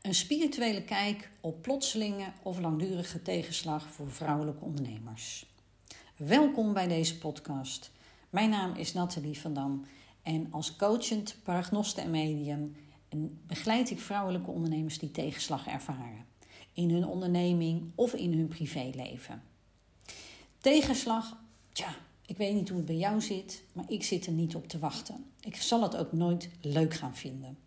Een spirituele kijk op plotselinge of langdurige tegenslag voor vrouwelijke ondernemers. Welkom bij deze podcast. Mijn naam is Nathalie van Dam en als coachend paragnoste en medium begeleid ik vrouwelijke ondernemers die tegenslag ervaren in hun onderneming of in hun privéleven. Tegenslag, tja, ik weet niet hoe het bij jou zit, maar ik zit er niet op te wachten. Ik zal het ook nooit leuk gaan vinden.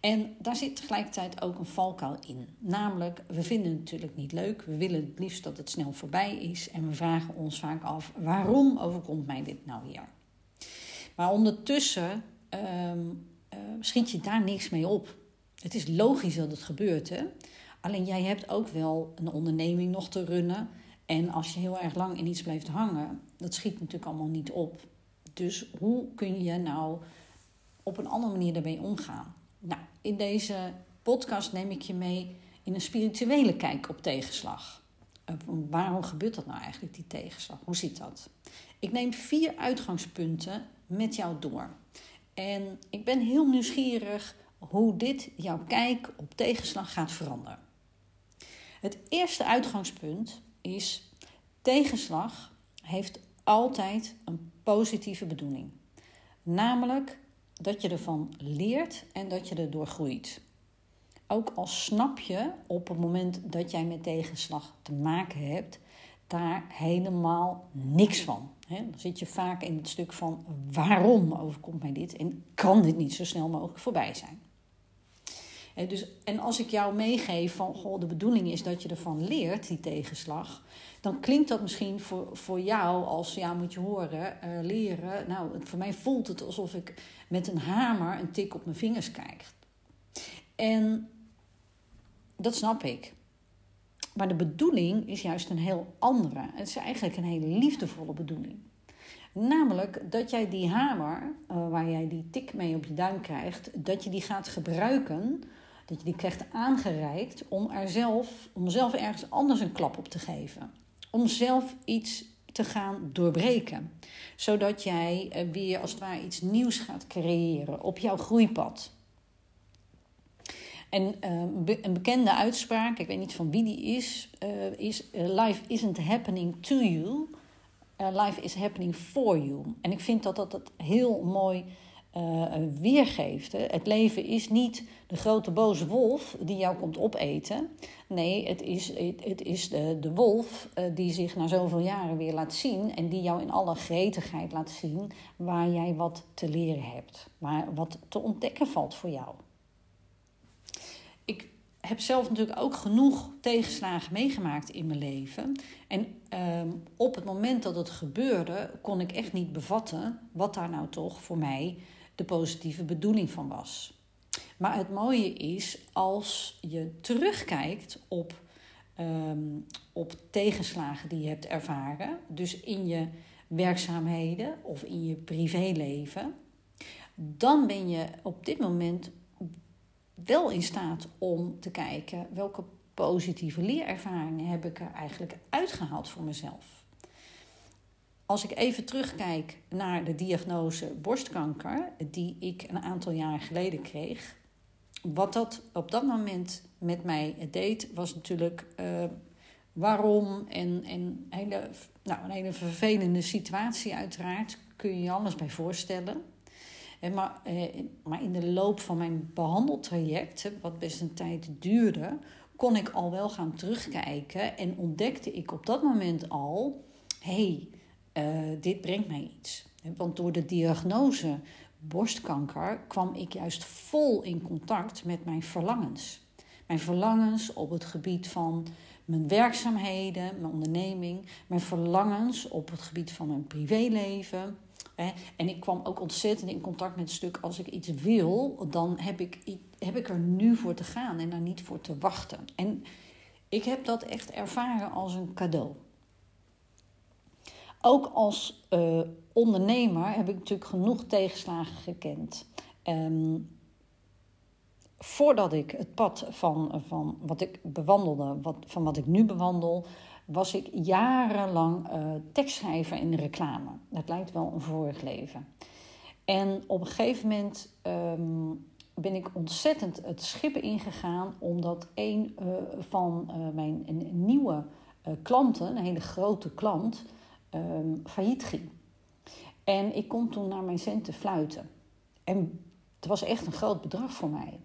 En daar zit tegelijkertijd ook een valkuil in. Namelijk, we vinden het natuurlijk niet leuk. We willen het liefst dat het snel voorbij is. En we vragen ons vaak af: waarom overkomt mij dit nou weer? Maar ondertussen um, uh, schiet je daar niks mee op. Het is logisch dat het gebeurt, hè? Alleen jij hebt ook wel een onderneming nog te runnen. En als je heel erg lang in iets blijft hangen, dat schiet natuurlijk allemaal niet op. Dus hoe kun je nou op een andere manier daarmee omgaan? In deze podcast neem ik je mee in een spirituele kijk op tegenslag. Eh, waarom gebeurt dat nou eigenlijk, die tegenslag? Hoe zit dat? Ik neem vier uitgangspunten met jou door. En ik ben heel nieuwsgierig hoe dit jouw kijk op tegenslag gaat veranderen. Het eerste uitgangspunt is: tegenslag heeft altijd een positieve bedoeling. Namelijk dat je ervan leert en dat je erdoor groeit. Ook al snap je op het moment dat jij met tegenslag te maken hebt, daar helemaal niks van. dan zit je vaak in het stuk van waarom overkomt mij dit en kan dit niet zo snel mogelijk voorbij zijn. Dus, en als ik jou meegeef van de bedoeling is dat je ervan leert, die tegenslag, dan klinkt dat misschien voor, voor jou als, ja, moet je horen, uh, leren. Nou, voor mij voelt het alsof ik met een hamer een tik op mijn vingers krijg. En dat snap ik. Maar de bedoeling is juist een heel andere. Het is eigenlijk een hele liefdevolle bedoeling. Namelijk dat jij die hamer, uh, waar jij die tik mee op je duim krijgt, dat je die gaat gebruiken, dat je die krijgt aangereikt om, er zelf, om zelf ergens anders een klap op te geven om zelf iets te gaan doorbreken. Zodat jij eh, weer als het ware iets nieuws gaat creëren op jouw groeipad. En uh, een bekende uitspraak, ik weet niet van wie die is, uh, is: Life isn't happening to you, life is happening for you. En ik vind dat dat, dat heel mooi uh, weergeeft. Hè. Het leven is niet de grote boze wolf die jou komt opeten. Nee, het is, het, is de, de wolf uh, die zich na zoveel jaren weer laat zien en die jou in alle gretigheid laat zien waar jij wat te leren hebt, waar wat te ontdekken valt voor jou. Ik heb zelf natuurlijk ook genoeg tegenslagen meegemaakt in mijn leven. En uh, op het moment dat het gebeurde, kon ik echt niet bevatten wat daar nou toch voor mij de positieve bedoeling van was. Maar het mooie is als je terugkijkt op, um, op tegenslagen die je hebt ervaren, dus in je werkzaamheden of in je privéleven, dan ben je op dit moment wel in staat om te kijken welke positieve leerervaringen heb ik er eigenlijk uitgehaald voor mezelf. Als ik even terugkijk naar de diagnose borstkanker, die ik een aantal jaar geleden kreeg. Wat dat op dat moment met mij deed, was natuurlijk uh, waarom en, en hele, nou, een hele vervelende situatie, uiteraard. Kun je je alles bij voorstellen. En maar, eh, maar in de loop van mijn behandeltraject, wat best een tijd duurde, kon ik al wel gaan terugkijken en ontdekte ik op dat moment al: hé, hey, uh, dit brengt mij iets. Want door de diagnose borstkanker kwam ik juist vol in contact met mijn verlangens. Mijn verlangens op het gebied van mijn werkzaamheden, mijn onderneming, mijn verlangens op het gebied van mijn privéleven. En ik kwam ook ontzettend in contact met het stuk: als ik iets wil, dan heb ik, heb ik er nu voor te gaan en daar niet voor te wachten. En ik heb dat echt ervaren als een cadeau. Ook als uh, ondernemer heb ik natuurlijk genoeg tegenslagen gekend. Um, voordat ik het pad van, van wat ik bewandelde, wat, van wat ik nu bewandel, was ik jarenlang uh, tekstschrijver in de reclame. Dat lijkt wel een vorig leven. En op een gegeven moment um, ben ik ontzettend het schippen ingegaan, omdat een uh, van mijn nieuwe klanten, een hele grote klant, ehm, failliet ging. En ik kon toen naar mijn centen fluiten. En het was echt een groot bedrag voor mij.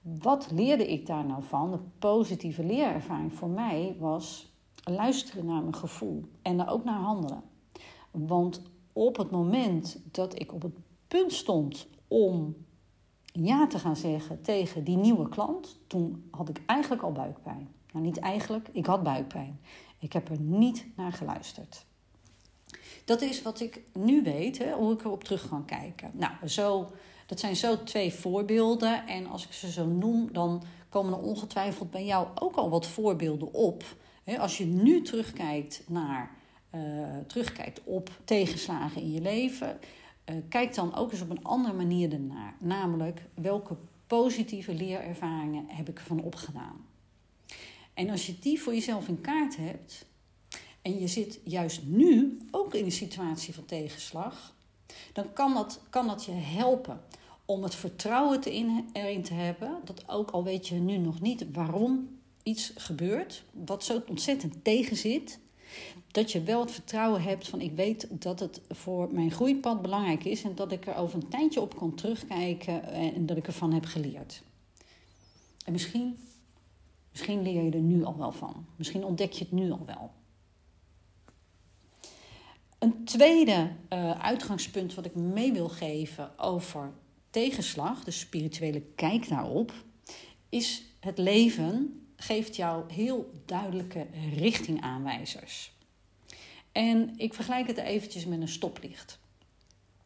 Wat leerde ik daar nou van? De positieve leerervaring voor mij was luisteren naar mijn gevoel en daar ook naar handelen. Want op het moment dat ik op het punt stond om ja te gaan zeggen tegen die nieuwe klant, toen had ik eigenlijk al buikpijn. Nou, niet eigenlijk, ik had buikpijn. Ik heb er niet naar geluisterd. Dat is wat ik nu weet, hè, hoe ik erop terug kan kijken. Nou, zo, dat zijn zo twee voorbeelden. En als ik ze zo noem, dan komen er ongetwijfeld bij jou ook al wat voorbeelden op. Hè, als je nu terugkijkt naar uh, terugkijkt op tegenslagen in je leven, uh, kijk dan ook eens op een andere manier ernaar. Namelijk, welke positieve leerervaringen heb ik ervan opgedaan? En als je die voor jezelf in kaart hebt, en je zit juist nu ook in een situatie van tegenslag, dan kan dat, kan dat je helpen om het vertrouwen te in, erin te hebben. Dat ook al weet je nu nog niet waarom iets gebeurt, wat zo ontzettend tegenzit, dat je wel het vertrouwen hebt van ik weet dat het voor mijn groeipad belangrijk is en dat ik er over een tijdje op kan terugkijken en dat ik ervan heb geleerd. En misschien, misschien leer je er nu al wel van. Misschien ontdek je het nu al wel. Een tweede uh, uitgangspunt wat ik mee wil geven over tegenslag, de spirituele kijk daarop, is het leven geeft jou heel duidelijke richtingaanwijzers. En ik vergelijk het eventjes met een stoplicht.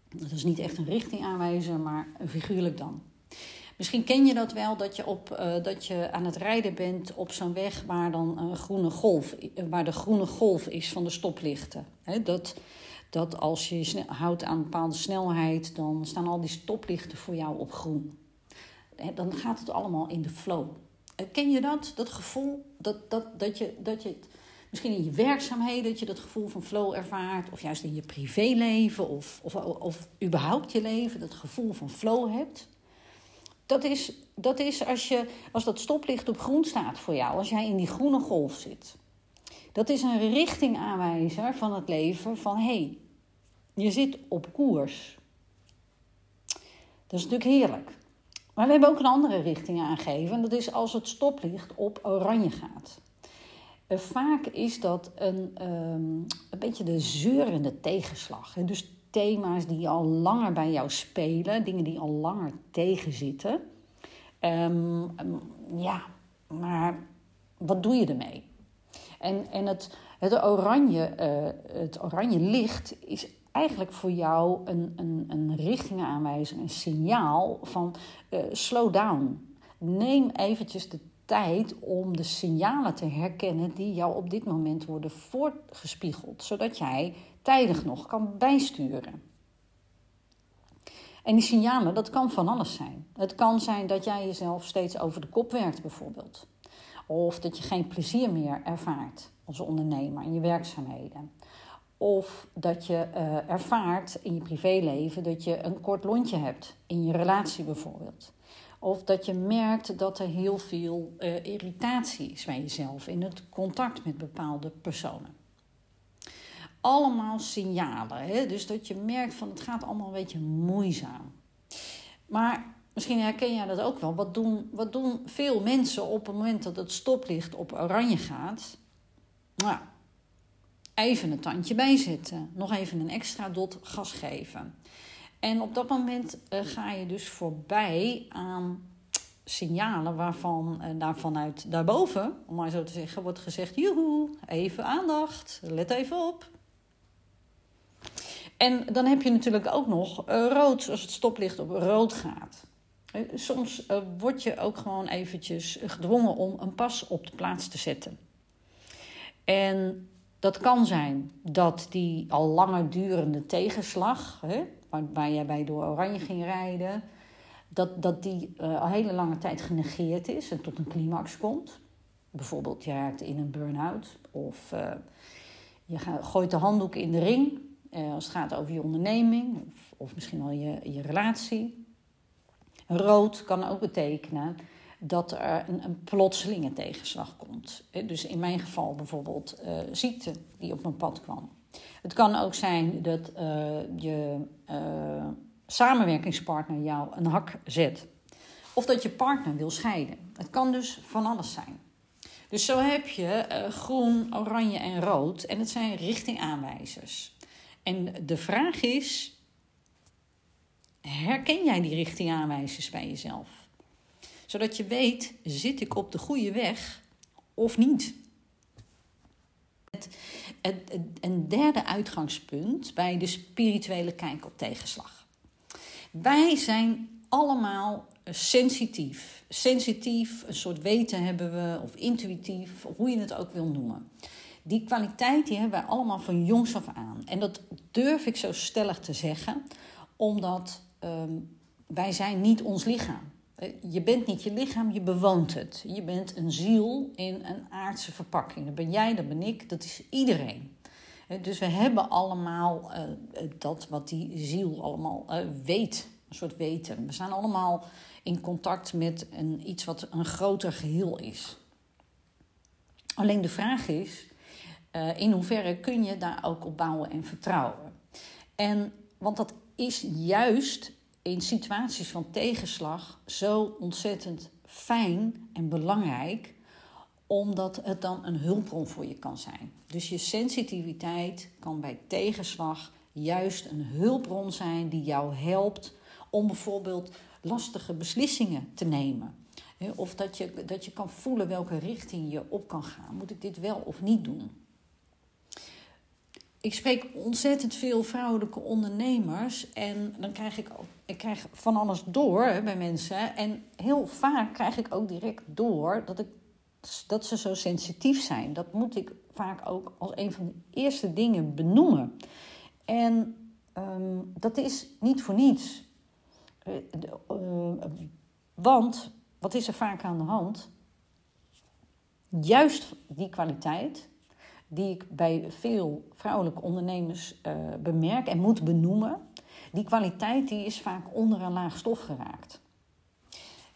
Dat is niet echt een richtingaanwijzer, maar figuurlijk dan. Misschien ken je dat wel, dat je, op, uh, dat je aan het rijden bent op zo'n weg waar, dan een groene golf, eh, waar de groene golf is van de stoplichten. Dat, dat als je houdt aan een bepaalde snelheid, dan staan al die stoplichten voor jou op groen. Dan gaat het allemaal in de flow. Uh, ken je dat? Dat gevoel dat, dat, dat je, dat je misschien in je werkzaamheden, dat je dat gevoel van flow ervaart, of juist in je privéleven, of, of, of überhaupt je leven, dat gevoel van flow hebt. Dat is, dat is als, je, als dat stoplicht op groen staat voor jou, als jij in die groene golf zit. Dat is een richtingaanwijzer van het leven van hé, hey, je zit op koers. Dat is natuurlijk heerlijk. Maar we hebben ook een andere richting aangegeven. En dat is als het stoplicht op oranje gaat. Eh, vaak is dat een, um, een beetje de zeurende tegenslag. Dus thema's die al langer bij jou spelen, dingen die al langer tegenzitten. Um, ja, maar wat doe je ermee? En, en het, het, oranje, uh, het oranje licht is eigenlijk voor jou een, een, een een signaal van uh, slow down. Neem eventjes de tijd om de signalen te herkennen die jou op dit moment worden voorgespiegeld, zodat jij tijdig nog kan bijsturen. En die signalen, dat kan van alles zijn. Het kan zijn dat jij jezelf steeds over de kop werkt, bijvoorbeeld. Of dat je geen plezier meer ervaart als ondernemer in je werkzaamheden. Of dat je uh, ervaart in je privéleven dat je een kort lontje hebt in je relatie bijvoorbeeld. Of dat je merkt dat er heel veel uh, irritatie is bij jezelf in het contact met bepaalde personen. Allemaal signalen. Hè? Dus dat je merkt van het gaat allemaal een beetje moeizaam. Maar misschien herken jij dat ook wel. Wat doen, wat doen veel mensen op het moment dat het stoplicht op oranje gaat? Nou, even een tandje bijzetten. Nog even een extra dot gas geven. En op dat moment uh, ga je dus voorbij aan signalen waarvan uh, daar vanuit daarboven, om maar zo te zeggen, wordt gezegd: joehoe, even aandacht, let even op. En dan heb je natuurlijk ook nog uh, rood, als het stoplicht op rood gaat. Soms uh, word je ook gewoon eventjes gedwongen om een pas op de plaats te zetten. En dat kan zijn dat die al langer durende tegenslag, hè, waar, jij bij door Oranje ging rijden, dat, dat die al hele lange tijd genegeerd is en tot een climax komt. Bijvoorbeeld je raakt in een burn-out of je gooit de handdoek in de ring uh, als het gaat over je onderneming of, of misschien wel je, je relatie. Rood kan ook betekenen dat er een, een plotselinge tegenslag komt. Dus in mijn geval bijvoorbeeld uh, ziekte die op mijn pad kwam. Het kan ook zijn dat je samenwerkingspartner jou een hak zet. Of dat je partner wil scheiden. Het kan dus van alles zijn. Dus zo heb je groen, oranje en rood. En het zijn richtingaanwijzers. En de vraag is: herken jij die richtingaanwijzers bij jezelf? Zodat je weet, zit ik op de goede weg of niet? Het, een derde uitgangspunt bij de spirituele kijk op tegenslag. Wij zijn allemaal sensitief. Sensitief, een soort weten hebben we, of intuïtief, hoe je het ook wil noemen. Die kwaliteit die hebben wij allemaal van jongs af aan. En dat durf ik zo stellig te zeggen, omdat um, wij zijn niet ons lichaam. Eh, je bent niet je lichaam, je bewoont het. Je bent een ziel in een aardse verpakking. Dat ben jij, dat ben ik, dat is iedereen. Eh, dus we hebben allemaal uh, dat wat die ziel allemaal weet. Een soort weten. We staan allemaal in contact met een, iets wat een groter geheel is. Alleen de vraag is, uh, in hoeverre kun je daar ook op bouwen en vertrouwen? En, want dat is juist in situaties van tegenslag zo ontzettend fijn en belangrijk, omdat het dan een hulpbron voor je kan zijn. Dus je sensitiviteit kan bij tegenslag juist een hulpbron zijn die jou helpt om bijvoorbeeld lastige beslissingen te nemen. Of dat je, dat je kan voelen welke richting je op kan gaan. Moet ik dit wel of niet doen? Ik spreek ontzettend veel vrouwelijke ondernemers en dan krijg ik, ik krijg van alles door bij mensen. En heel vaak krijg ik ook direct door dat, ik, dat ze zo sensitief zijn. Dat moet ik vaak ook als een van de eerste dingen benoemen. En ehm, dat is niet voor niets. Uh, uh, want wat is er vaak aan de hand? Juist die kwaliteit die ik bij veel vrouwelijke ondernemers uh, bemerk en moet benoemen, die kwaliteit die is vaak onder een laag stof geraakt.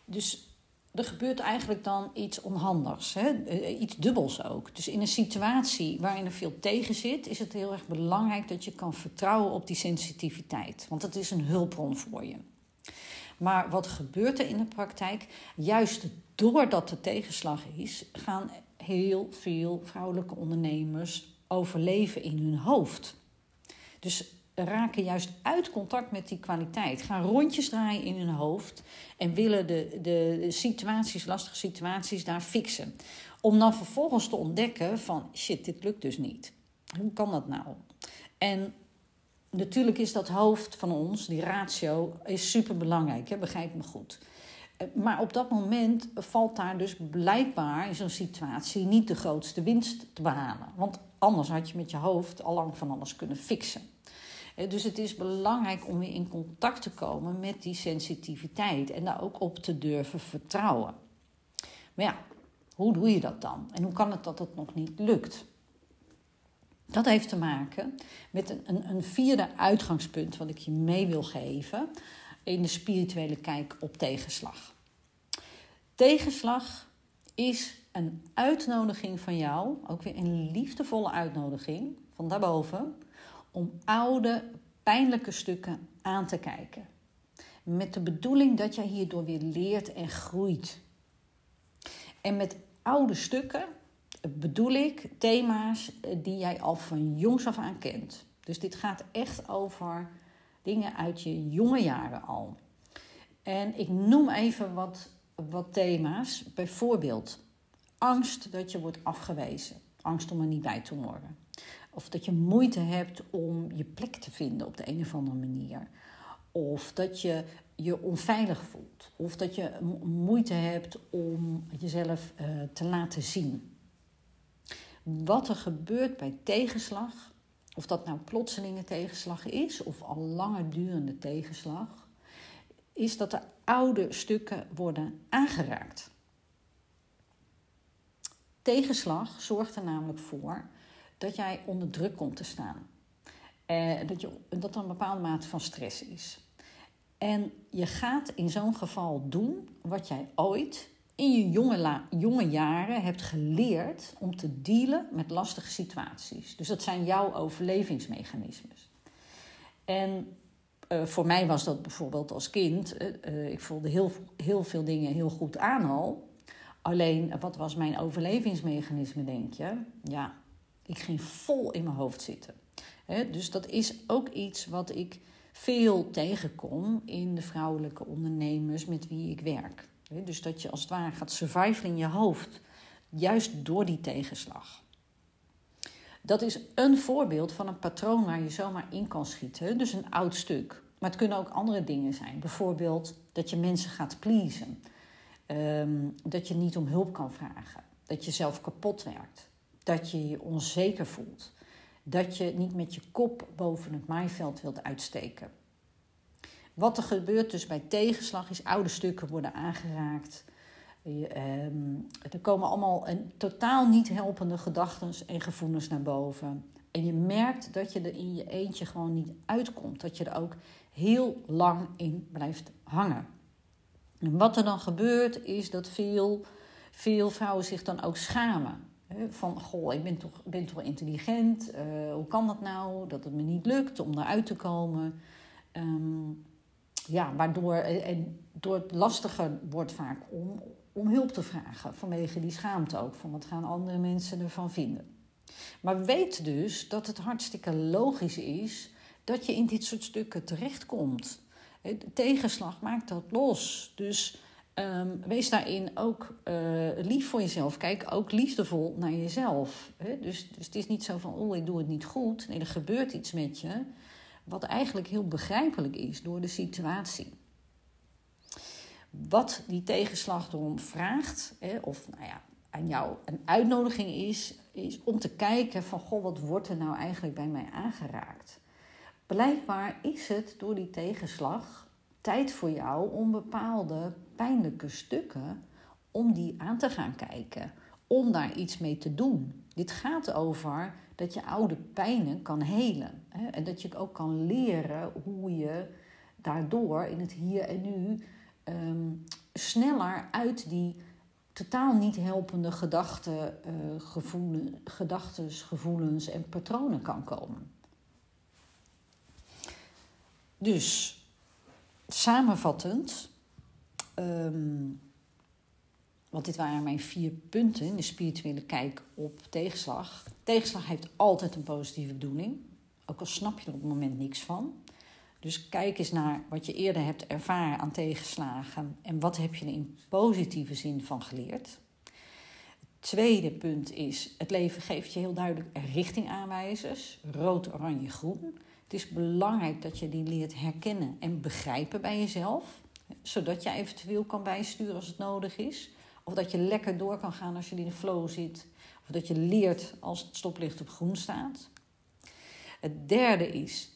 Dus er gebeurt eigenlijk dan iets onhandigs, hè? Eh, iets dubbels ook. Dus in een situatie waarin er veel tegen zit, is het heel erg belangrijk dat je kan vertrouwen op die sensitiviteit. Want het is een hulpbron voor je. Maar wat gebeurt er in de praktijk? Juist doordat er tegenslag is, gaan heel veel vrouwelijke ondernemers overleven in hun hoofd. Dus raken juist uit contact met die kwaliteit. Gaan rondjes draaien in hun hoofd en willen de, de situaties, lastige situaties daar fixen. Om dan vervolgens te ontdekken van shit, dit lukt dus niet. Hoe kan dat nou? En natuurlijk is dat hoofd van ons, die ratio, is super belangrijk. Begrijp me goed. Eh, maar op dat moment valt daar dus blijkbaar in zo'n situatie niet de grootste winst te behalen. Want anders had je met je hoofd al lang van alles kunnen fixen. Eh, dus het is belangrijk om weer in contact te komen met die sensitiviteit en daar ook op te durven vertrouwen. Maar ja, hoe doe je dat dan? En hoe kan het dat het nog niet lukt? Dat heeft te maken met een, een, een vierde uitgangspunt wat ik je mee wil geven in de spirituele kijk op tegenslag. Tegenslag is een uitnodiging van jou, ook weer een liefdevolle uitnodiging van daarboven, om oude, pijnlijke stukken aan te kijken. Met de bedoeling dat jij hierdoor weer leert en groeit. En met oude stukken bedoel ik thema's die jij al van jongs af aan kent. Dus dit gaat echt over dingen uit je jonge jaren al. En ik noem even wat, wat thema's. Bijvoorbeeld angst dat je wordt afgewezen. Angst om er niet bij te horen. Of dat je moeite hebt om je plek te vinden op de een of andere manier. Of dat je je onveilig voelt. Of dat je moeite hebt om jezelf uh, te laten zien. Wat er gebeurt bij tegenslag of dat nou plotselinge tegenslag is of al langer durende tegenslag, is dat de oude stukken worden aangeraakt. Tegenslag zorgt er namelijk voor dat jij onder druk komt te staan. Eh, dat, je, dat er een bepaalde mate van stress is. En je gaat in zo'n geval doen wat jij ooit in je jonge, jonge jaren hebt geleerd om te dealen met lastige situaties. Dus dat zijn jouw overlevingsmechanismes. En uh, voor mij was dat bijvoorbeeld als kind. Uh, ik voelde heel, heel veel dingen heel goed aan al. Alleen, wat was mijn overlevingsmechanisme, denk je? Ja, ik ging vol in mijn hoofd zitten. dus dat is ook iets wat ik veel tegenkom in de vrouwelijke ondernemers met wie ik werk. Dus dat je als het ware gaat surviven in je hoofd, juist door die tegenslag. Dat is een voorbeeld van een patroon waar je zomaar in kan schieten, dus een oud stuk. Maar het kunnen ook andere dingen zijn. Bijvoorbeeld dat je mensen gaat pleasen. Ehm, dat je niet om hulp kan vragen. Dat je zelf kapot werkt. Dat je je onzeker voelt. Dat je niet met je kop boven het maaiveld wilt uitsteken. Wat er gebeurt dus bij tegenslag is oude stukken worden aangeraakt. Ehm, er komen allemaal een totaal niet helpende gedachten en gevoelens naar boven. En je merkt dat je er in je eentje gewoon niet uitkomt. Dat je er ook heel lang in blijft hangen. En wat er dan gebeurt is dat veel, veel vrouwen zich dan ook schamen. Van, goh, ik ben toch, ben toch intelligent. Uh, hoe kan dat nou dat het me niet lukt om eruit te komen? Um, ja, waardoor en door het lastiger wordt vaak om, om hulp te vragen. Vanwege die schaamte ook. Van wat gaan andere mensen ervan vinden. Maar weet dus dat het hartstikke logisch is dat je in dit soort stukken terechtkomt. De tegenslag maakt dat los. Dus um, wees daarin ook lief voor jezelf. Kijk ook liefdevol naar jezelf. Dus, dus het is niet zo van, oh, ik doe het niet goed. Nee, er gebeurt iets met je. Wat eigenlijk heel begrijpelijk is door de situatie. Wat die tegenslag erom vraagt, of nou ja, aan jou een uitnodiging is, is om te kijken van, goh, wat wordt er nou eigenlijk bij mij aangeraakt? Blijkbaar is het door die tegenslag tijd voor jou om bepaalde pijnlijke stukken, om die aan te gaan kijken, om daar iets mee te doen. Dit gaat over dat je oude pijnen kan helen. Hè? En dat je ook kan leren hoe je daardoor in het hier en nu um, sneller uit die totaal niet helpende gedachten, uh, gevoelens, gedachtes, gevoelens en patronen kan komen. Dus samenvattend, um, want dit waren mijn vier punten in de spirituele kijk op tegenslag. Tegenslag heeft altijd een positieve bedoeling, ook al snap je er op het moment niks van. Dus kijk eens naar wat je eerder hebt ervaren aan tegenslagen en wat heb je er in positieve zin van geleerd. Het tweede punt is, het leven geeft je heel duidelijk richtingaanwijzers, rood, oranje, groen. Het is belangrijk dat je die leert herkennen en begrijpen bij jezelf, zodat je eventueel kan bijsturen als het nodig is. Of dat je lekker door kan gaan als je in de flow zit. Dat je leert als het stoplicht op groen staat. Het derde is,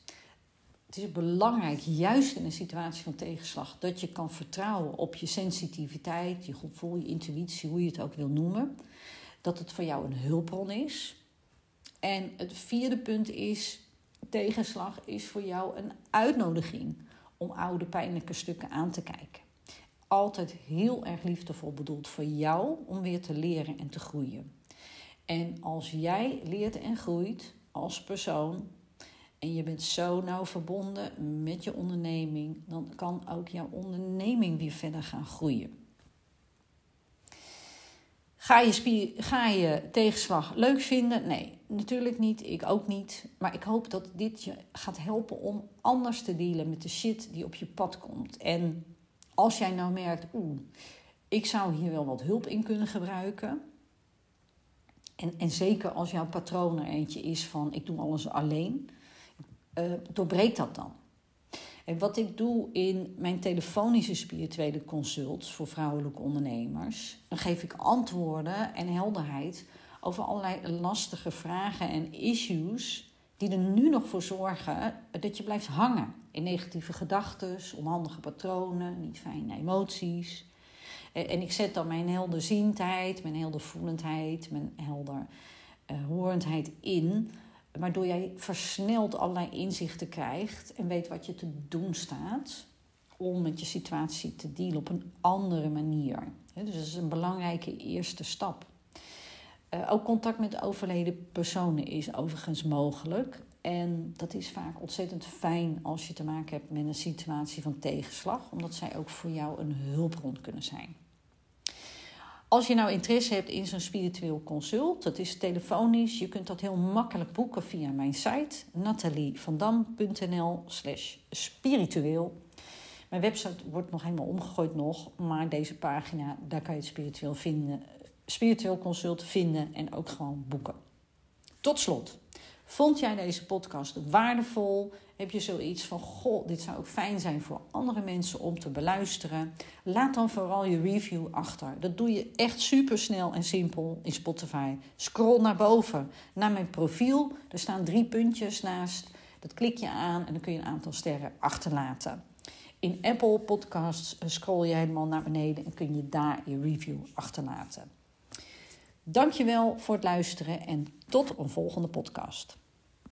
het is belangrijk, juist in een situatie van tegenslag, dat je kan vertrouwen op je sensitiviteit, je gevoel, je intuïtie, hoe je het ook wil noemen. Dat het voor jou een hulpbron is. En het vierde punt is, tegenslag is voor jou een uitnodiging om oude pijnlijke stukken aan te kijken altijd heel erg liefdevol bedoeld voor jou om weer te leren en te groeien. En als jij leert en groeit als persoon en je bent zo nauw verbonden met je onderneming, dan kan ook jouw onderneming weer verder gaan groeien. Ga je, ga je tegenslag leuk vinden? Nee, natuurlijk niet. Ik ook niet. Maar ik hoop dat dit je gaat helpen om anders te dealen met de shit die op je pad komt. En als jij nou merkt, oeh, ik zou hier wel wat hulp in kunnen gebruiken. En, en zeker als jouw patroon er eentje is van ik doe alles alleen, uh, doorbreek dat dan. En wat ik doe in mijn telefonische spirituele consults voor vrouwelijke ondernemers, dan geef ik antwoorden en helderheid over allerlei lastige vragen en issues die er nu nog voor zorgen dat je blijft hangen in negatieve gedachten, onhandige patronen, niet fijne emoties. En ik zet dan mijn helderziendheid, mijn heldervoelendheid, mijn helder uh, horendheid in. Waardoor jij versneld allerlei inzichten krijgt en weet wat je te doen staat. om met je situatie te dealen op een andere manier. Dus dat is een belangrijke eerste stap. Uh, ook contact met overleden personen is overigens mogelijk. En dat is vaak ontzettend fijn als je te maken hebt met een situatie van tegenslag, omdat zij ook voor jou een hulpbron kunnen zijn. Als je nou interesse hebt in zo'n spiritueel consult, dat is telefonisch. Je kunt dat heel makkelijk boeken via mijn site natalievandam.nl slash spiritueel. Mijn website wordt nog helemaal omgegooid nog, maar deze pagina, daar kan je het spiritueel, vinden, spiritueel consult vinden en ook gewoon boeken. Tot slot, vond jij deze podcast waardevol? Heb je zoiets van, goh, dit zou ook fijn zijn voor andere mensen om te beluisteren? Laat dan vooral je review achter. Dat doe je echt super snel en simpel in Spotify. Scroll naar boven, naar mijn profiel. Er staan drie puntjes naast. Dat klik je aan en dan kun je een aantal sterren achterlaten. In Apple Podcasts eh, scroll je helemaal naar beneden en kun je daar je review achterlaten. Dankjewel voor het luisteren en tot een volgende podcast.